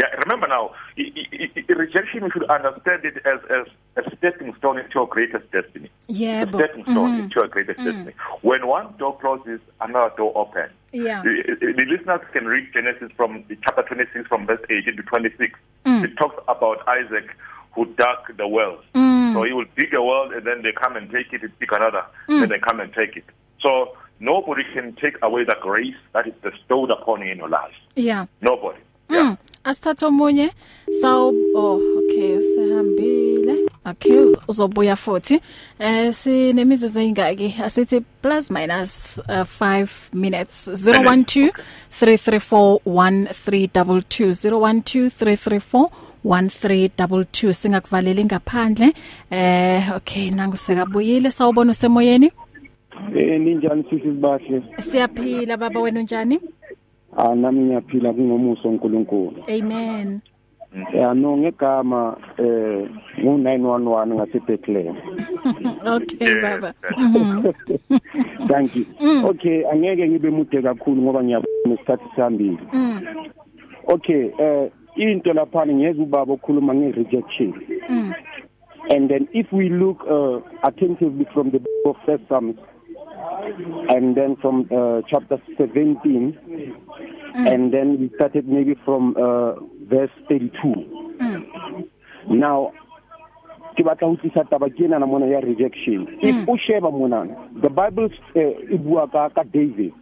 Yeah, remember now, i- i- i- rejection, we should understand it as, as a stepping stone into your greatest destiny. A Yebo. stepping stone Mhm. into your greatest destiny. When one door closes, another door opens. Yeah. The, the listeners can read Genesis from chapter 26 from verse 18 to 26. Mm. It talks about Isaac who dug the wells. Mm. So he will dig a well and then they come and take it, dig another, then they come and take it. So nobody can take away the grace that is bestowed upon you in your life. Yeah. Nobody. Mm. Asithatha omunye. Saw oh okay sehambile. Okay uz- uzobuya futhi. Eh sinemizuzu engaki? Asithi plus minus uh, 5 minutes 012 334 1322 012 334 1322 singakuvalela ngaphandle eh okay nangu sekabuyile sawubona usemoyeni Eh ninjani sisi sibahle siyaphila baba wena unjani ah nami ngiyaphila kungomuso uNkulunkulu. Amen. Ya no ngegama eh ngu911 ngase Bethlehem okay Yes, baba. that's- Mhm. thank you. Okay angeke ngibe mude kakhulu ngoba ngiyabona isikhathi sihambile. Mm. okay eh into lapha ngiyeza ubaba okhuluma nge-rejection. Mm. and then if we look uh, attentively from the book of first psalms and then from uh, chapter 17 and then we started maybe from uh, verse 32 Mm. now ke batla ho tlisa taba ke ena na mona ya rejection. If o sheba mona the bible uh, e bua ka ka david.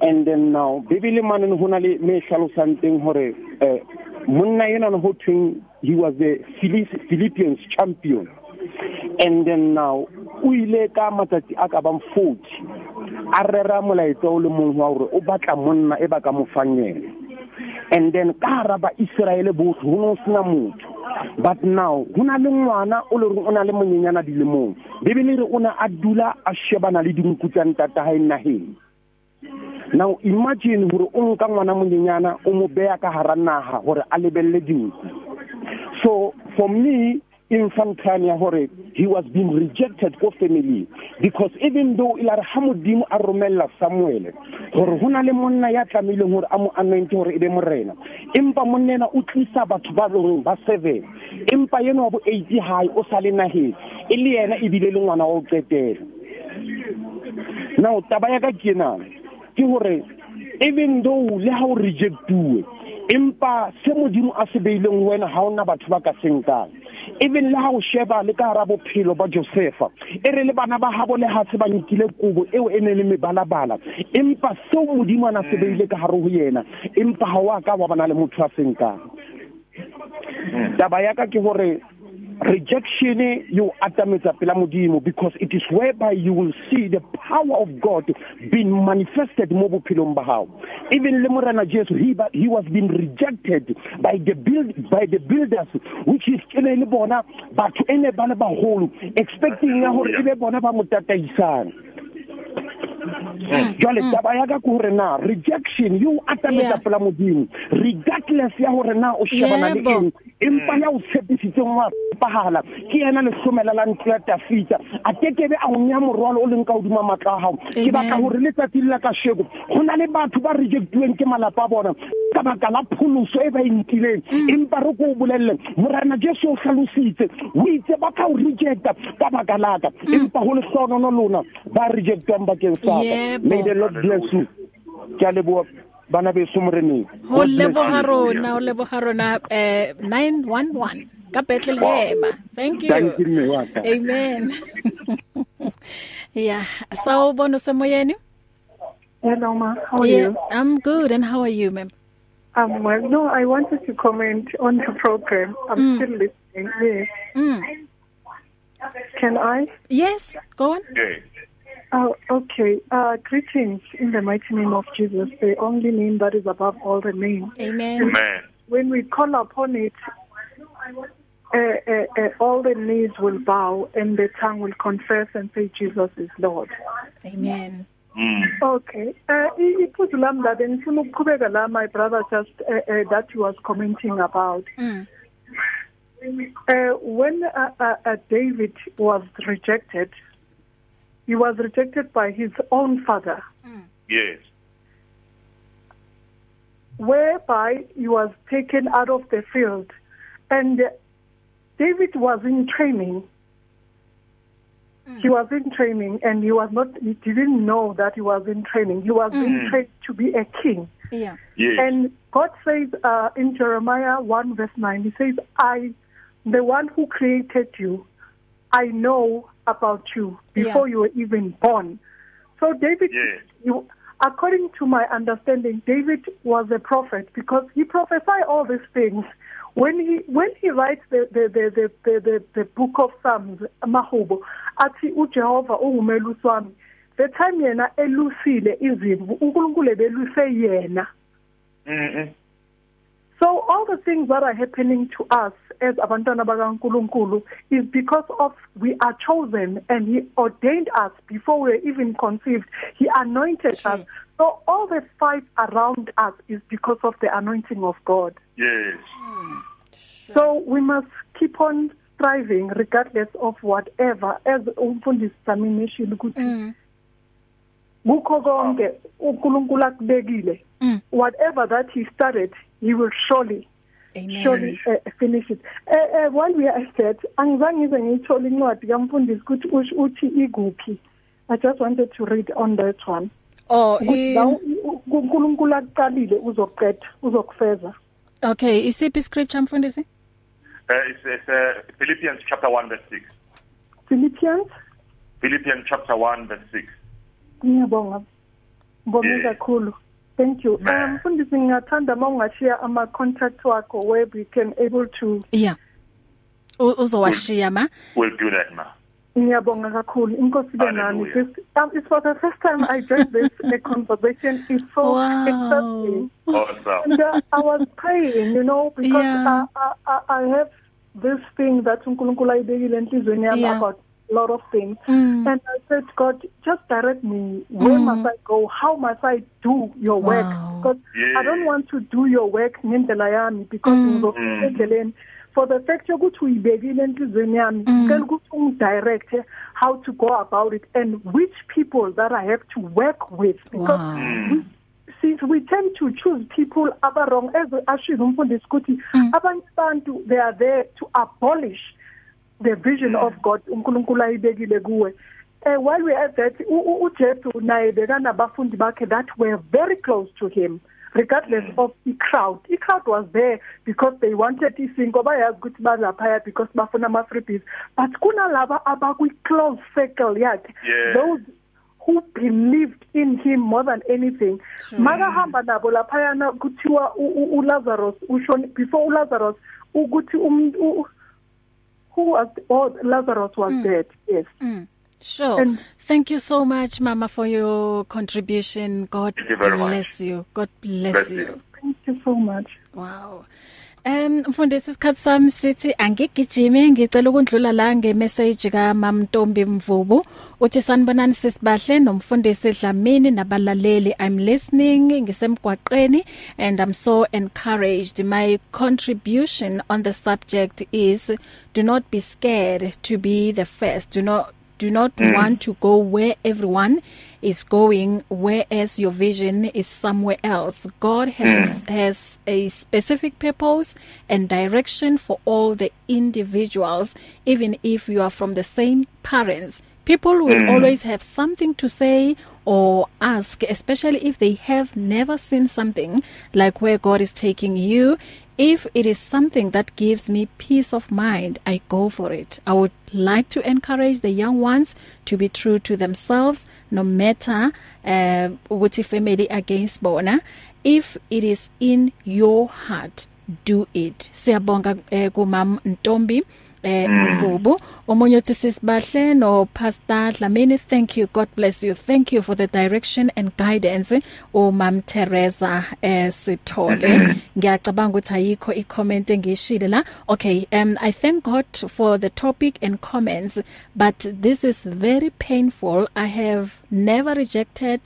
And then now bibele manene ho na le me hlalosang teng hore eh monna yena no ho thweng he was the Philip- philippians champion. And then now o ile ka matsatsi a ka bang 40 a rera molaetsa o le mong wa hore o batla monna e ba ka mo fanyela and then ka hara ba Israele bohle ho no sena motho. But now ho na le ngwana o le reng o na le monyenyana dilemong. Bibele re o na a dula a shebana le dinku tsa ntata hae naheng. Now imagine hore o nka ngwana monyenyana o mo beya ka hara naha hore a lebelle dinku. So for me infantile ya hore he was being rejected ko family. Because even though ilare ha modimo a romella samuel hore hona le monna ya tlamehileng hore a mo anointe hore ebe morena. Empa monnena o tlisa batho ba leng ba seven. Empa yena wa bo 80 hae o sa le naheng. E le yena e bile le ngwana wa o qetela. Now taba ya ka ke ena ke hore even though le ha o rejectuwe empa se modimo a se beileng wena ha ona batho ba ka senkang even le ha o sheba le ka hara bophelo ba josefa e re le bana ba habo le ha se ba nkile kobo eo e ne le mebalabala empa seo modimo a na se beile ka hare ho yena empa ha wa ka wa bana le motho a senkang taba ya ka ke hore rejection you atametsa pela modimo because it is whereby you will see the power of God being manifested mo bophelong ba hao. Even le morena Jesu he he was being rejected by the build by the builders which is kene le bona batho ene ba le baholo expecting ya hore ebe bona ba motataisana jwale taba ya ka ke hore na rejection you atametsa Yeah. pela modimo regardless ya hore na o shebana le Yebo. eng empa ya o tshepisitseng wa pahala ke yena lehlomela la ntlo ya tafita. A kekebe a o nya morwalo o leng ka hodima matla a gago ke Amen. batla gore letsatsi la ka sheko go na le batho ba rejectiweng ke malapa a bona ka baka la pholoso e ba e nkileng. Empa re ko o bolelele morena jesu o tlhalositse o itse ba ka o rejecta ka baka laka empa go letlhonono lona ba rejectwang bakeng sa Yebo. may the lord bless you ke a leboa bana beso moreneng ho God bless you. leboha rona ho leboha rona eh 911 ka Bethlehem thank you Thank you, mme wa ka. amen yeah sawubona semoyeni Hello, ma. How are yeah you? i'm good and how are you ma'am Um, well, no, I wanted to comment on the program. I'm Mm. still listening. Yes. mm. Can I? yes go on Yes. Oh, okay. Uh, greetings in the mighty name of Jesus, the only name that is above all the names. amen Amen. When we call upon it, uh, uh, uh, all the knees will bow and the tongue will confess and say Jesus is Lord. amen Mm. Okay. Uh, i- iphuzu lami la bengifuna ukuqhubeka la my brother just uh, uh, that he was commenting about. mm. Uh, when uh, uh, uh, David was rejected, he was rejected by his own father, Yes. whereby he was taken out of the field. And David was in training. He was in training, and he was not. He didn't know that he was in training. He was being trained to be a king. yeah Yes. And God says uh, in Jeremiah 1 verse 9, He says, I, the one who created you, I know about you before Yeah. you were even born. So David, Yes. you, according to my understanding, David was a prophet because he prophesied all these things. When he when he writes the the the the, the, the, the book of Psalms, Mahubo, athi uJehova ungumelusi wami. The time yena elusile izimvu, uNkulunkulu ebeluse yena. Mm-mm. So all the things that are happening to us as abantwana bakaNkuluNkulu is because of we are chosen and he ordained us before we were even conceived. He anointed True. us. So all the fight around us is because of the anointing of God. Yes. So we must keep on striving regardless of whatever as umfundisi eshilo ukuthi kukho konke uNkulunkulu akubekile Mm. whatever that he started he will surely Amen. surely uh, finish it eh uh, while we are at that angizange ngiyithola incwadi kamfundisi ukuthi uthi ikuphi i just wanted to read on that one Oh, uNkulunkulu akuqalile uzoqeda uzokufeza okay, isiphi scripture mfundisi? Uh, it's, it's uh, Philippians chapter 1 verse 6. Philippians Philippians chapter 1 verse 6. ngiyabonga ngibonge Yeah. kakhulu thank you Man. um mfundisi ngingathanda mawungashiya ama contact wakho where we can able to Yeah. U- Uzowashiya ma? We'll do that now. ngiyabonga kakhulu inkosi be nani Hallelujah. this um, it's for the first time i joined this a conversation it's so Wow. exciting Awesome. and uh, i was praying you know because Yeah. I, I i have this thing that uNkulunkulu ayibekile enhlizweni yami Yeah. about a lot of things Mm. and i said god just direct me where Mm. must i go how must i do your work Wow. because Yeah. i don't want to do your work ngendlela yami because Mm. ngizofika endleleni for the fact yokuthi uyibekile enhlizweni yami Mm. ngicela ukuthi ungidirect how to go about it and which people that i have to work with because Wow. Mm. since we tend to choose people aba wrong as ashizo umfundisi ukuthi Mm. abanye abantu they are there to abolish the vision of God uNkulunkulu ayibekile kuwe. Eh while we at that u- u- uJesu naye bekanabafundi bakhe that were very close to him regardless of the crowd. The crowd was there because they wanted isinko bayazi ukuthi bazaphaya because bafuna ama freebies but kunalaba abakwi close circle yakhe Yeah. those who believed in him more than anything. Makahamba nabo laphayana kuthiwa u- u- uLazarus ushoni before uLazarus ukuthi umuntu u- who was oh Lazarus was dead yes Mm. Sure. And- Thank you so much mama for your contribution. God Thank you very much. bless you. God bless, Bless you. you. thank you so much Wow. Um mfundisi isikhathi sami sithi angigijime ngicela ukundlula la ngemessage ka Mam Ntombi Mvubu. Uthi sanibonani sisibahle nomfundisi Dlamini nabalaleli. I'm listening ngisemgwaqeni and I'm so encouraged. My contribution on the subject is do not be scared to be the first. Do not do not mm. want to go where everyone is going whereas your vision is somewhere else god has mm. has a specific purpose and direction for all the individuals even if you are from the same parents people will mm. always have something to say or ask especially if they have never seen something like where god is taking you if it is something that gives me peace of mind i go for it. I would like to encourage the young ones to be true to themselves no matter uh ukuthi family against bona. If it is in your heart do it. Siyabonga eh, kumam Ntombi. Eh Mvubu omunye uthi sisibahle no Pastor Dlamini thank you. God bless you. Thank you for the direction and guidance o Mam Teresa eh Sithole. Ngiyacabanga ukuthi ayikho i-comment engishile la. Okay um I thank God for the topic and comments but this is very painful. I have never rejected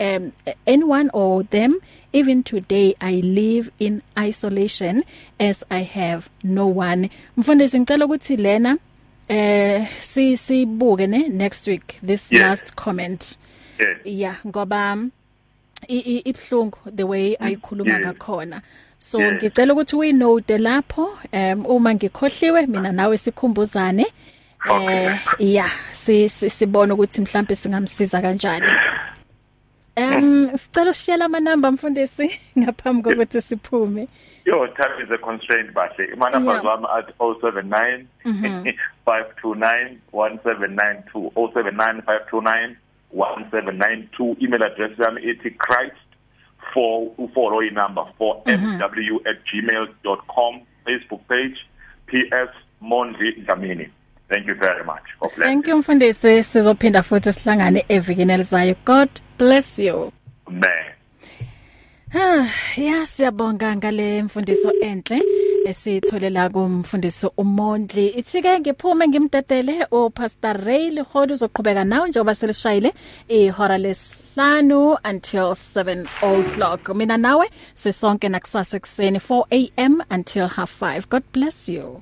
um anyone or them even today I live in isolation as I have no one. Mfundisi ngicela ukuthi lena eh si sibuke ne next week this Yes. last comment. Yes. yeah ngoba ibhlungu the way ayikhuluma Yes. ngakhona. So ngicela ukuthi uyinote lapho um uma ngikhohliwe mina nawe sikhumbuzane. Eh yeah si si- sibone ukuthi mhlambe singamsiza kanjani. Um sicela ushiyela ama number mfundisi ngaphambi kokuthi siphume. Your time is a constraint bahle. My number Yeah. is at 079 529 1792 079 529 1792 email address yami ethi christ for ufollow inumber for mw@gmail.com Facebook page PS Mondli Dlamini. Thank you very much. God bless Thank you mfundisi sizophinda futhi sihlangane evikini elizayo. God bless you. Man. Ah, ya siyabonga ngale mfundiso enhle esitholela kumfundisi uMondli. Ithi ke ngiphume ngimdedele uPastor Ray Lehodu uzoqhubeka nawe njengoba selishayile ihora lesihlanu until 7 o'clock. Mina nawe sisonke nakusasa ekseni 4 am until half 5. God bless you.